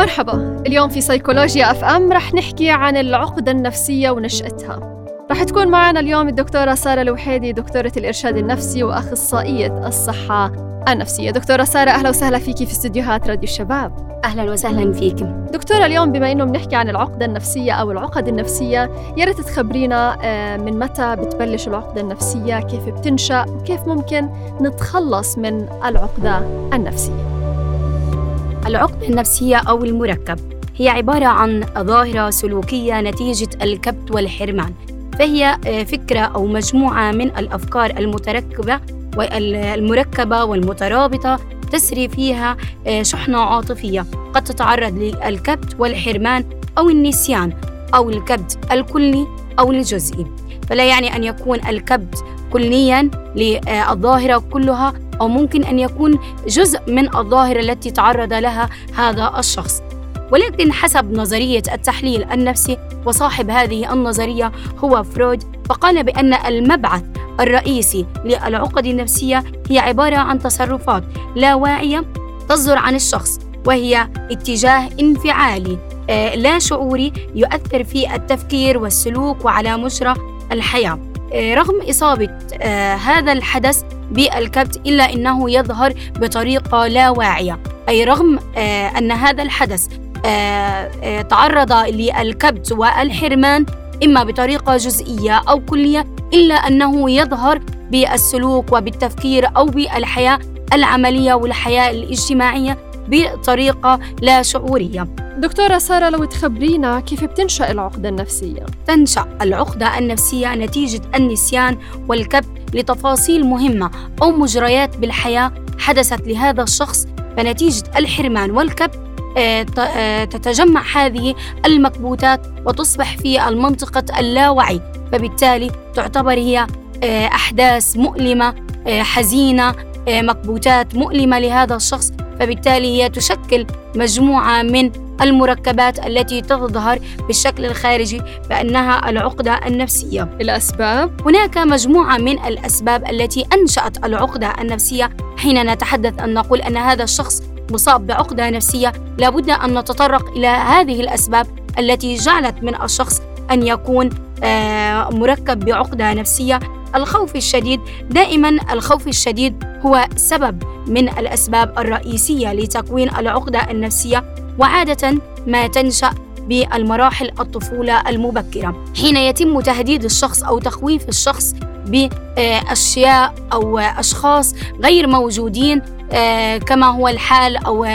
مرحبا اليوم في سيكولوجيا أف أم رح نحكي عن العقدة النفسية ونشأتها. رح تكون معنا اليوم الدكتورة سارة الوحيدي دكتورة الإرشاد النفسي وأخصائية الصحة النفسية. دكتورة سارة أهلا وسهلا فيكي في استديوهات راديو الشباب. أهلا وسهلا فيك دكتورة اليوم بما إنه بنحكي عن العقدة النفسية أو العقد النفسية يا ريت تخبرينا آه، من متى بتبلش العقدة النفسية؟ كيف بتنشأ؟ وكيف ممكن نتخلص من العقدة النفسية؟ العقدة النفسية أو المركب. هي عبارة عن ظاهرة سلوكية نتيجة الكبت والحرمان. فهي آه، فكرة أو مجموعة من الأفكار المتركبة والمركبة والمترابطة تسري فيها آه، شحنة عاطفية. قد تتعرض للكبت والحرمان أو النسيان أو الكبت الكلي أو الجزئي. فلا يعني أن يكون الكبت كليا للظاهرة كلها أو ممكن أن يكون جزء من الظاهرة التي تعرض لها هذا الشخص. ولكن حسب نظرية التحليل النفسي وصاحب هذه النظرية هو فرويد فقال بأن المبعث الرئيسي للعقد النفسية هي عبارة عن تصرفات لا واعية تصدر عن الشخص وهي اتجاه انفعالي آه، لا شعوري يؤثر في التفكير والسلوك وعلى مجرى الحياة. آه، رغم إصابة آه، هذا الحدث بالكبت إلا أنه يظهر بطريقة لا واعية أي رغم أن هذا الحدث تعرض للكبت والحرمان إما بطريقة جزئية أو كلية إلا أنه يظهر بالسلوك وبالتفكير أو بالحياة العملية والحياة الاجتماعية بطريقة لا شعورية دكتورة سارة لو تخبرينا كيف بتنشأ العقدة النفسية؟ تنشأ العقدة النفسية نتيجة النسيان والكبت لتفاصيل مهمة أو مجريات بالحياة حدثت لهذا الشخص فنتيجة الحرمان والكبت آه، آه، تتجمع هذه المكبوتات وتصبح في المنطقة اللاوعي فبالتالي تعتبر هي آه، أحداث مؤلمة حزينة مكبوتات مؤلمة لهذا الشخص فبالتالي هي تشكل مجموعة من المركبات التي تظهر بالشكل الخارجي بأنها العقدة النفسية. الأسباب؟ هناك مجموعة من الأسباب التي أنشأت العقدة النفسية حين نتحدث أن نقول أن هذا الشخص مصاب بعقدة نفسية. لابد أن نتطرق إلى هذه الأسباب التي جعلت من الشخص أن يكون آه، مركب بعقدة نفسية. الخوف الشديد دائما الخوف الشديد هو سبب من الأسباب الرئيسية لتكوين العقدة النفسية. وعادة ما تنشأ بالمراحل الطفولة المبكرة. حين يتم تهديد الشخص أو تخويف الشخص بأشياء أو أشخاص غير موجودين آه، كما هو الحال أو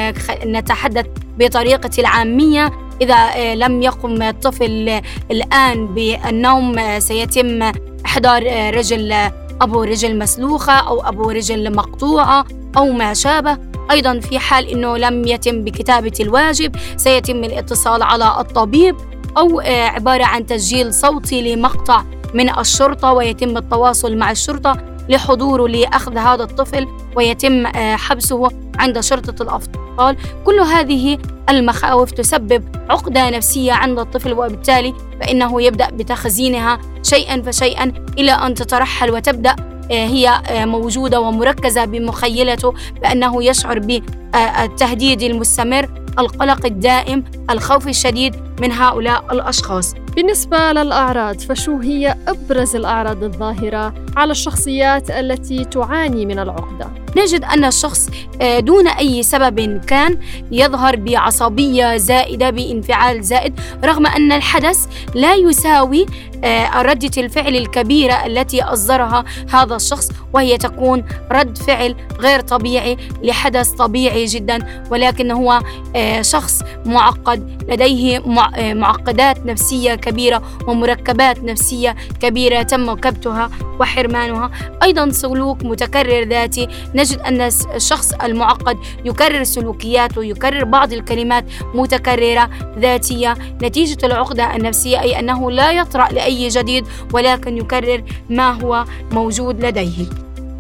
نتحدث بطريقة العامية. إذا آه، لم يقم الطفل الآن بالنوم آه، سيتم إحضار رجل أبو رجل مسلوخة أو أبو رجل مقطوعة أو ما شابه. أيضا في حال أنه لم يتم بكتابة الواجب سيتم الاتصال على الطبيب أو عبارة عن تسجيل صوتي لمقطع من الشرطة ويتم التواصل مع الشرطة لحضوره لأخذ هذا الطفل ويتم آه، حبسه عند شرطة الأطفال. كل هذه المخاوف تسبب عقدة نفسية عند الطفل وبالتالي فإنه يبدأ بتخزينها شيئا فشيئا إلى أن تترحل وتبدأ آه، هي آه، موجودة ومركزة بمخيلته بأنه يشعر بالتهديد المستمر القلق الدائم الخوف الشديد من هؤلاء الأشخاص بالنسبة للأعراض فشو هي أبرز الأعراض الظاهرة على الشخصيات التي تعاني من العقدة؟ نجد أن الشخص آه، دون أي سبب كان يظهر بعصبية زائدة بانفعال زائد رغم أن الحدث لا يساوي آه، ردة الفعل الكبيرة التي أصدرها هذا الشخص وهي تكون رد فعل غير طبيعي لحدث طبيعي جدا ولكن هو آه، شخص معقد لديه معقدات نفسية كبيرة ومركبات نفسية كبيرة تم كبتها وحرمانها. أيضا سلوك متكرر ذاتي. نجد أن الشخص المعقد يكرر سلوكياته يكرر بعض الكلمات متكررة ذاتية. نتيجة العقدة النفسية أي أنه لا يطرأ لأي جديد ولكن يكرر ما هو موجود لديه.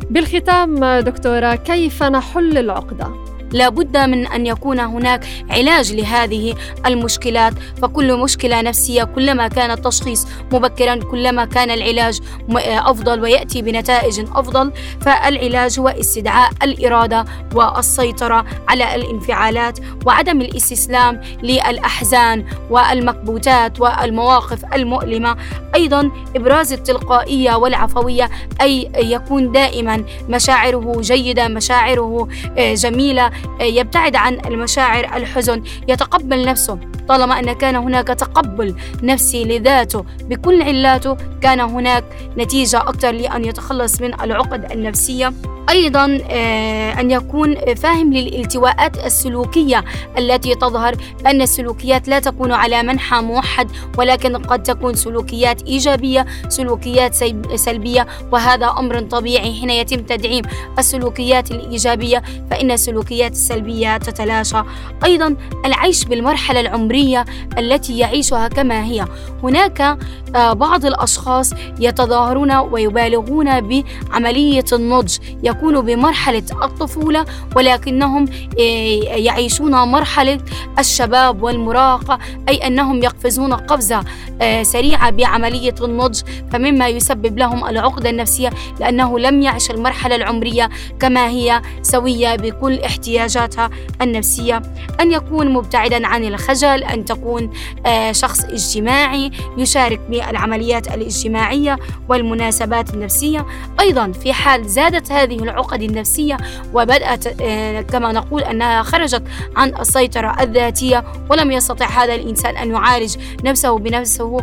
بالختام دكتورة كيف نحل العقدة؟ لابد من أن يكون هناك علاج لهذه المشكلات. فكل مشكلة نفسية كلما كان التشخيص مبكرا كلما كان العلاج أفضل ويأتي بنتائج أفضل فالعلاج هو استدعاء الإرادة والسيطرة على الانفعالات وعدم الاستسلام للأحزان والمكبوتات والمواقف المؤلمة. أيضا إبراز التلقائية والعفوية أي يكون دائما مشاعره جيدة مشاعره آه، جميلة يبتعد عن المشاعر الحزن يتقبل نفسه. طالما أن كان هناك تقبل نفسي لذاته بكل علاته كان هناك نتيجة أكثر لأن يتخلص من العقد النفسية. أيضا آه، أن يكون فاهم للالتواءات السلوكية التي تظهر بأن السلوكيات لا تكون على منحى موحد ولكن قد تكون سلوكيات إيجابية سلوكيات سلبية وهذا أمر طبيعي. حين يتم تدعيم السلوكيات الإيجابية فإن السلوكيات السلبية تتلاشى. أيضا العيش بالمرحلة العمرية التي يعيشها كما هي. هناك آه، بعض الأشخاص يتظاهرون ويبالغون بعملية النضج يكونوا بمرحلة الطفولة ولكنهم آه، يعيشون مرحلة الشباب والمراهقة أي أنهم يقفزون قفزة آه، سريعة بعملية النضج فمما يسبب لهم العقدة النفسية لأنه لم يعش المرحلة العمرية كما هي سوية بكل احتياجاتها النفسية. أن يكون مبتعدا عن الخجل أن تكون آه، شخص اجتماعي يشارك بالعمليات الاجتماعية والمناسبات النفسية. أيضا في حال زادت هذه العقد النفسية وبدأت آه، كما نقول أنها خرجت عن السيطرة الذاتية ولم يستطع هذا الإنسان أن يعالج نفسه بنفسه.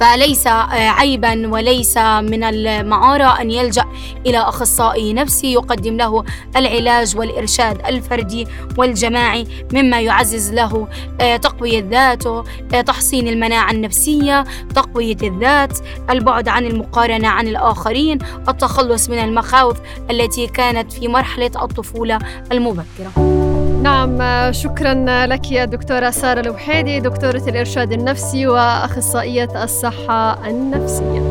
فليس آه، عيبا وليس من المعارة أن يلجأ إلى أخصائي نفسي يقدم له العلاج والإرشاد الفردي والجماعي مما يعزز له آه، تقوية ذاته آه، تحصين المناعة النفسية تقوية الذات البعد عن المقارنة عن الآخرين التخلص من المخاوف التي كانت في مرحلة الطفولة المبكرة. نعم شكرا لك يا دكتورة سارة الوحيدي دكتورة الإرشاد النفسي وأخصائية الصحة النفسية.